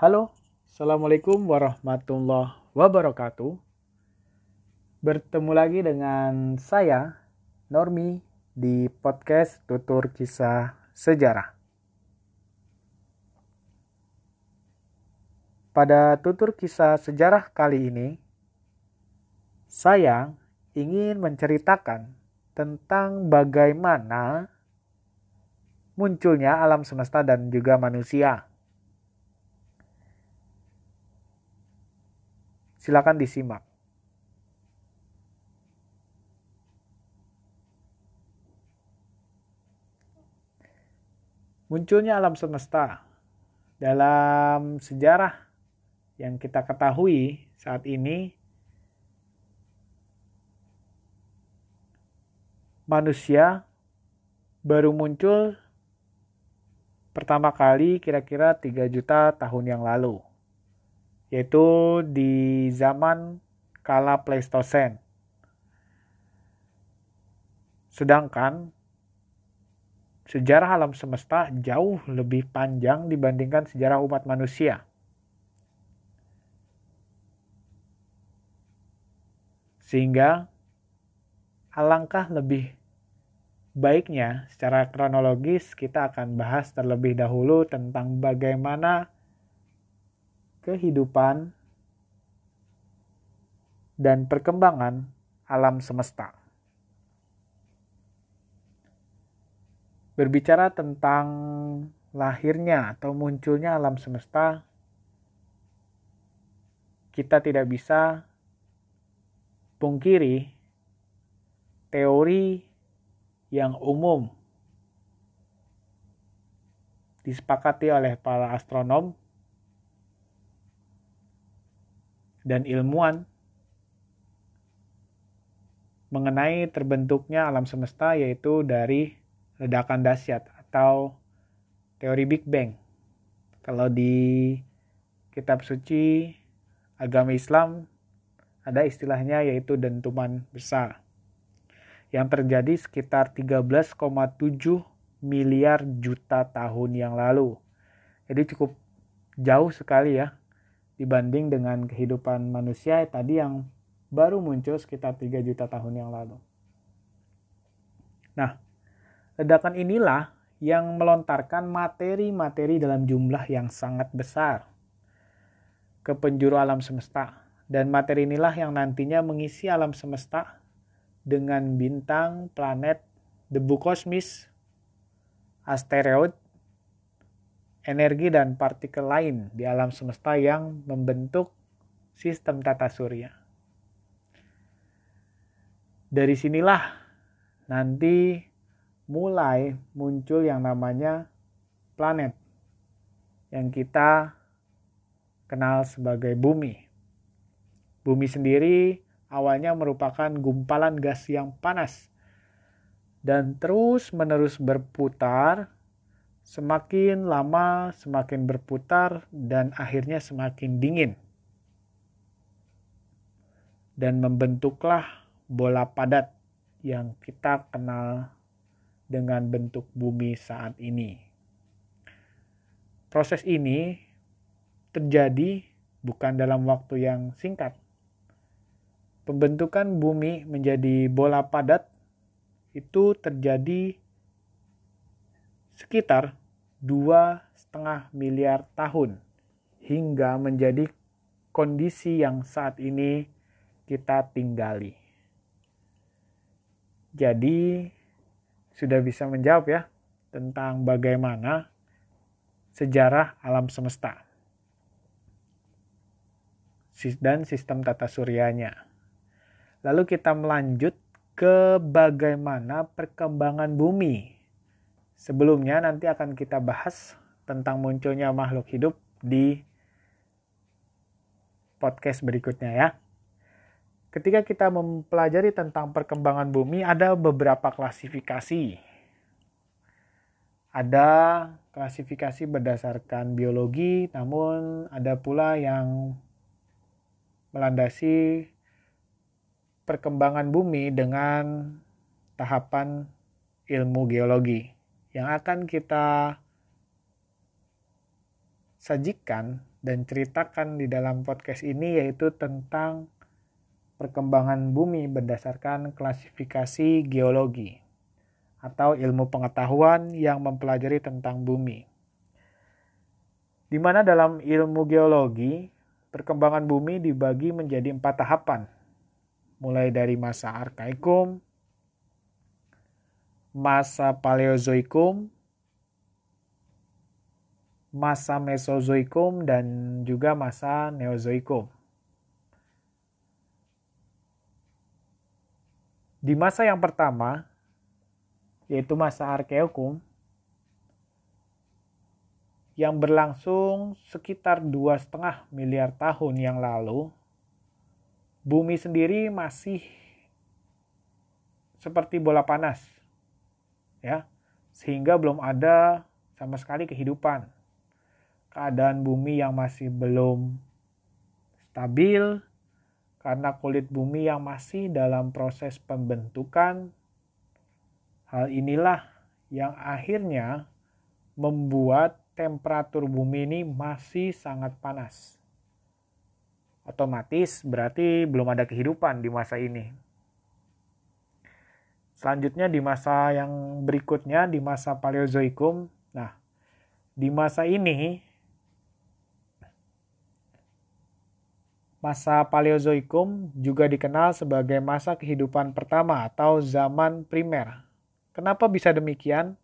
Halo, Assalamualaikum warahmatullahi wabarakatuh. Bertemu lagi dengan saya, Normi, di podcast Tutur Kisah Sejarah. Pada tutur kisah sejarah kali ini, saya ingin menceritakan tentang bagaimana munculnya alam semesta dan juga manusia Silakan disimak. Munculnya alam semesta dalam sejarah yang kita ketahui saat ini manusia baru muncul pertama kali kira-kira 3 juta tahun yang lalu yaitu di zaman kala Pleistosen. Sedangkan sejarah alam semesta jauh lebih panjang dibandingkan sejarah umat manusia. Sehingga alangkah lebih baiknya secara kronologis kita akan bahas terlebih dahulu tentang bagaimana kehidupan, dan perkembangan alam semesta. Berbicara tentang lahirnya atau munculnya alam semesta, kita tidak bisa pungkiri teori yang umum disepakati oleh para astronom dan ilmuwan mengenai terbentuknya alam semesta yaitu dari ledakan dahsyat atau teori Big Bang. Kalau di kitab suci agama Islam ada istilahnya yaitu dentuman besar yang terjadi sekitar 13,7 miliar juta tahun yang lalu. Jadi cukup jauh sekali ya dibanding dengan kehidupan manusia tadi yang baru muncul sekitar 3 juta tahun yang lalu. Nah, ledakan inilah yang melontarkan materi-materi dalam jumlah yang sangat besar ke penjuru alam semesta. Dan materi inilah yang nantinya mengisi alam semesta dengan bintang, planet, debu kosmis, asteroid, energi dan partikel lain di alam semesta yang membentuk sistem tata surya. Dari sinilah nanti mulai muncul yang namanya planet yang kita kenal sebagai bumi. Bumi sendiri awalnya merupakan gumpalan gas yang panas dan terus menerus berputar Semakin lama semakin berputar dan akhirnya semakin dingin. Dan membentuklah bola padat yang kita kenal dengan bentuk bumi saat ini. Proses ini terjadi bukan dalam waktu yang singkat. Pembentukan bumi menjadi bola padat itu terjadi sekitar dua setengah miliar tahun hingga menjadi kondisi yang saat ini kita tinggali. Jadi sudah bisa menjawab ya tentang bagaimana sejarah alam semesta dan sistem tata suryanya. Lalu kita melanjut ke bagaimana perkembangan bumi Sebelumnya nanti akan kita bahas tentang munculnya makhluk hidup di podcast berikutnya ya. Ketika kita mempelajari tentang perkembangan bumi ada beberapa klasifikasi. Ada klasifikasi berdasarkan biologi, namun ada pula yang melandasi perkembangan bumi dengan tahapan ilmu geologi yang akan kita sajikan dan ceritakan di dalam podcast ini yaitu tentang perkembangan bumi berdasarkan klasifikasi geologi atau ilmu pengetahuan yang mempelajari tentang bumi. Di mana dalam ilmu geologi, perkembangan bumi dibagi menjadi empat tahapan, mulai dari masa Arkaikum, masa Paleozoikum, masa Mesozoikum, dan juga masa Neozoikum. Di masa yang pertama, yaitu masa Arkeokum, yang berlangsung sekitar dua setengah miliar tahun yang lalu, bumi sendiri masih seperti bola panas, ya, sehingga belum ada sama sekali kehidupan. Keadaan bumi yang masih belum stabil karena kulit bumi yang masih dalam proses pembentukan. Hal inilah yang akhirnya membuat temperatur bumi ini masih sangat panas. Otomatis berarti belum ada kehidupan di masa ini. Selanjutnya di masa yang berikutnya di masa Paleozoikum. Nah, di masa ini masa Paleozoikum juga dikenal sebagai masa kehidupan pertama atau zaman primer. Kenapa bisa demikian?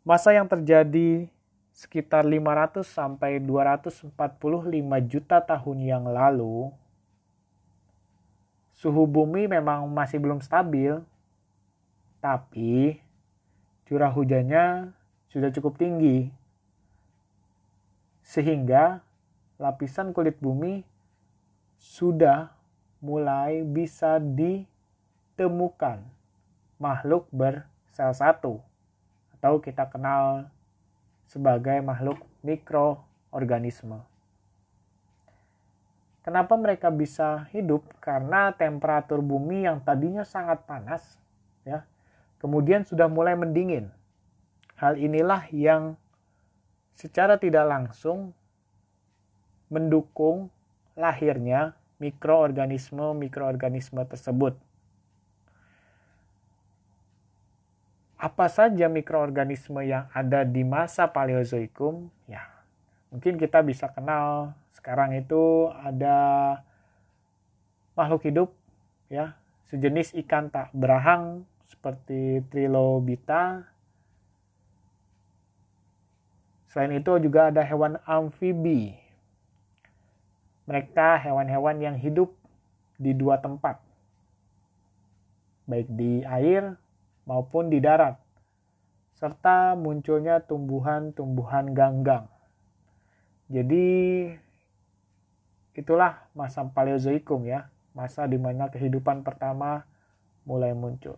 Masa yang terjadi sekitar 500 sampai 245 juta tahun yang lalu, suhu bumi memang masih belum stabil, tapi curah hujannya sudah cukup tinggi. Sehingga lapisan kulit bumi sudah mulai bisa ditemukan makhluk bersel satu atau kita kenal sebagai makhluk mikroorganisme. Kenapa mereka bisa hidup? Karena temperatur bumi yang tadinya sangat panas, ya, kemudian sudah mulai mendingin. Hal inilah yang secara tidak langsung mendukung lahirnya mikroorganisme-mikroorganisme tersebut. apa saja mikroorganisme yang ada di masa Paleozoikum? Ya, mungkin kita bisa kenal sekarang itu ada makhluk hidup ya, sejenis ikan tak berahang seperti Trilobita. Selain itu juga ada hewan amfibi. Mereka hewan-hewan yang hidup di dua tempat. Baik di air maupun di darat, serta munculnya tumbuhan-tumbuhan ganggang. Jadi itulah masa Paleozoikum ya, masa di mana kehidupan pertama mulai muncul.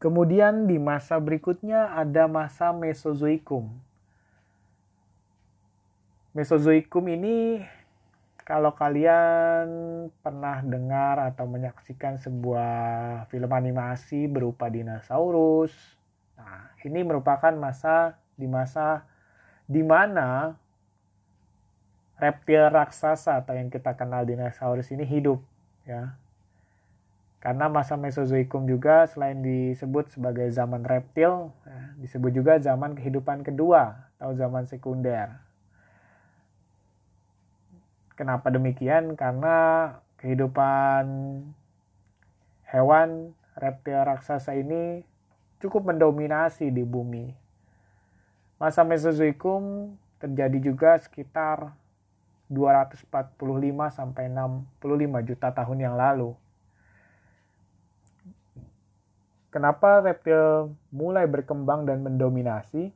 Kemudian di masa berikutnya ada masa Mesozoikum. Mesozoikum ini kalau kalian pernah dengar atau menyaksikan sebuah film animasi berupa dinosaurus, nah ini merupakan masa di masa di mana reptil raksasa atau yang kita kenal dinosaurus ini hidup ya. Karena masa Mesozoikum juga selain disebut sebagai zaman reptil, ya, disebut juga zaman kehidupan kedua atau zaman sekunder. Kenapa demikian? Karena kehidupan hewan reptil raksasa ini cukup mendominasi di bumi. Masa Mesozoikum terjadi juga sekitar 245 sampai 65 juta tahun yang lalu. Kenapa reptil mulai berkembang dan mendominasi?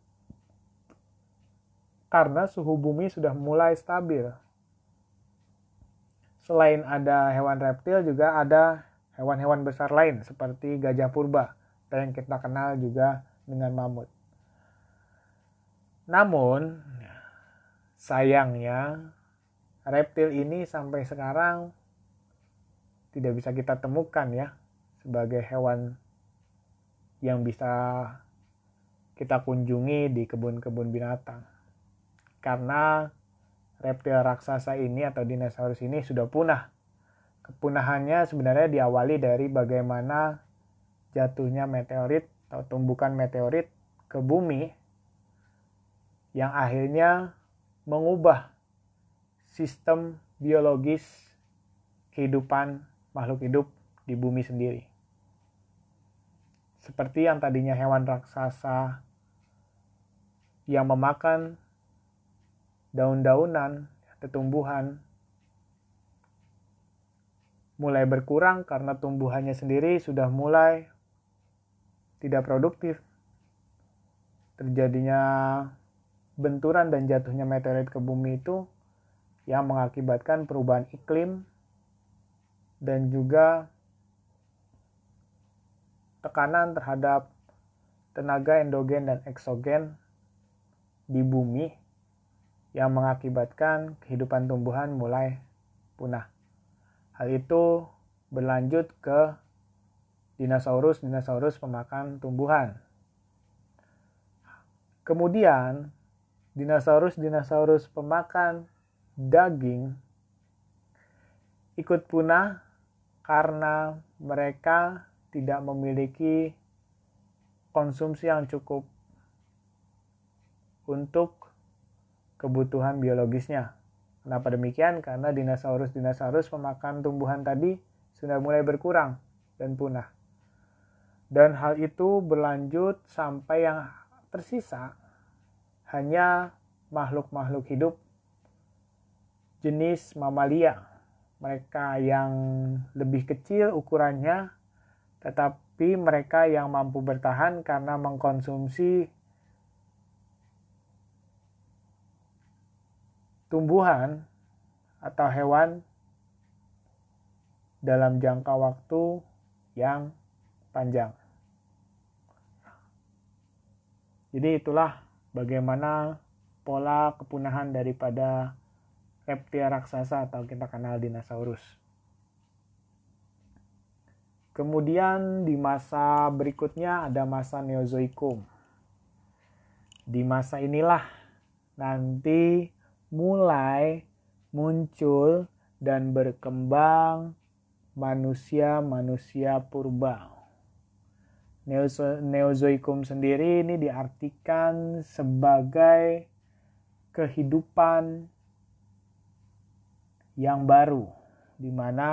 Karena suhu bumi sudah mulai stabil selain ada hewan reptil juga ada hewan-hewan besar lain seperti gajah purba atau yang kita kenal juga dengan mamut. Namun sayangnya reptil ini sampai sekarang tidak bisa kita temukan ya sebagai hewan yang bisa kita kunjungi di kebun-kebun binatang. Karena reptil raksasa ini atau dinosaurus ini sudah punah. Kepunahannya sebenarnya diawali dari bagaimana jatuhnya meteorit atau tumbukan meteorit ke bumi yang akhirnya mengubah sistem biologis kehidupan makhluk hidup di bumi sendiri. Seperti yang tadinya hewan raksasa yang memakan daun-daunan, tumbuhan, mulai berkurang karena tumbuhannya sendiri sudah mulai tidak produktif. Terjadinya benturan dan jatuhnya meteorit ke bumi itu yang mengakibatkan perubahan iklim dan juga tekanan terhadap tenaga endogen dan eksogen di bumi yang mengakibatkan kehidupan tumbuhan mulai punah. Hal itu berlanjut ke dinosaurus-dinosaurus pemakan tumbuhan. Kemudian, dinosaurus-dinosaurus pemakan daging ikut punah karena mereka tidak memiliki konsumsi yang cukup untuk kebutuhan biologisnya. Kenapa demikian? Karena dinosaurus-dinosaurus pemakan tumbuhan tadi sudah mulai berkurang dan punah. Dan hal itu berlanjut sampai yang tersisa hanya makhluk-makhluk hidup jenis mamalia. Mereka yang lebih kecil ukurannya tetapi mereka yang mampu bertahan karena mengkonsumsi tumbuhan atau hewan dalam jangka waktu yang panjang. Jadi itulah bagaimana pola kepunahan daripada reptil raksasa atau kita kenal dinosaurus. Kemudian di masa berikutnya ada masa Neozoikum. Di masa inilah nanti mulai muncul dan berkembang manusia-manusia purba. Neozoikum sendiri ini diartikan sebagai kehidupan yang baru, di mana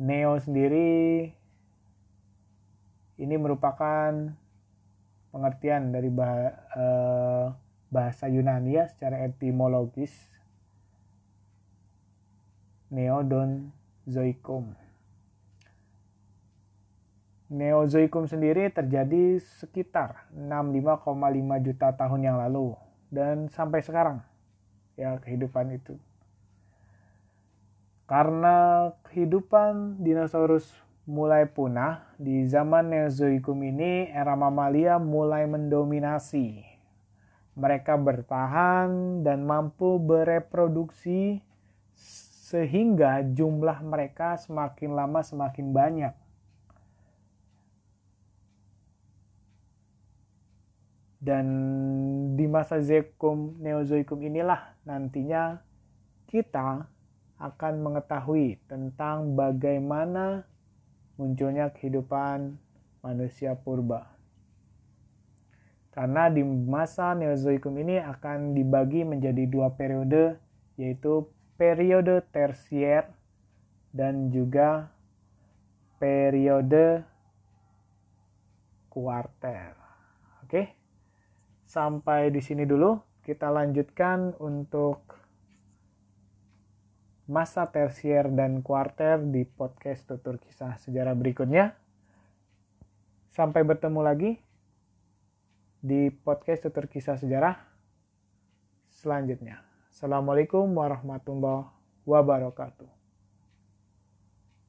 Neo sendiri ini merupakan pengertian dari eh, bahasa Yunani ya secara etimologis Neodon Zoikum. Neozoikum sendiri terjadi sekitar 65,5 juta tahun yang lalu dan sampai sekarang ya kehidupan itu karena kehidupan dinosaurus mulai punah, di zaman Neozoikum ini era mamalia mulai mendominasi. Mereka bertahan dan mampu bereproduksi sehingga jumlah mereka semakin lama semakin banyak. Dan di masa Zekum Neozoikum inilah nantinya kita akan mengetahui tentang bagaimana munculnya kehidupan manusia purba. Karena di masa Neozoikum ini akan dibagi menjadi dua periode, yaitu periode tersier dan juga periode kuarter. Oke, sampai di sini dulu. Kita lanjutkan untuk masa tersier dan kuarter di podcast tutur kisah sejarah berikutnya. Sampai bertemu lagi di podcast tutur kisah sejarah selanjutnya. Assalamualaikum warahmatullahi wabarakatuh.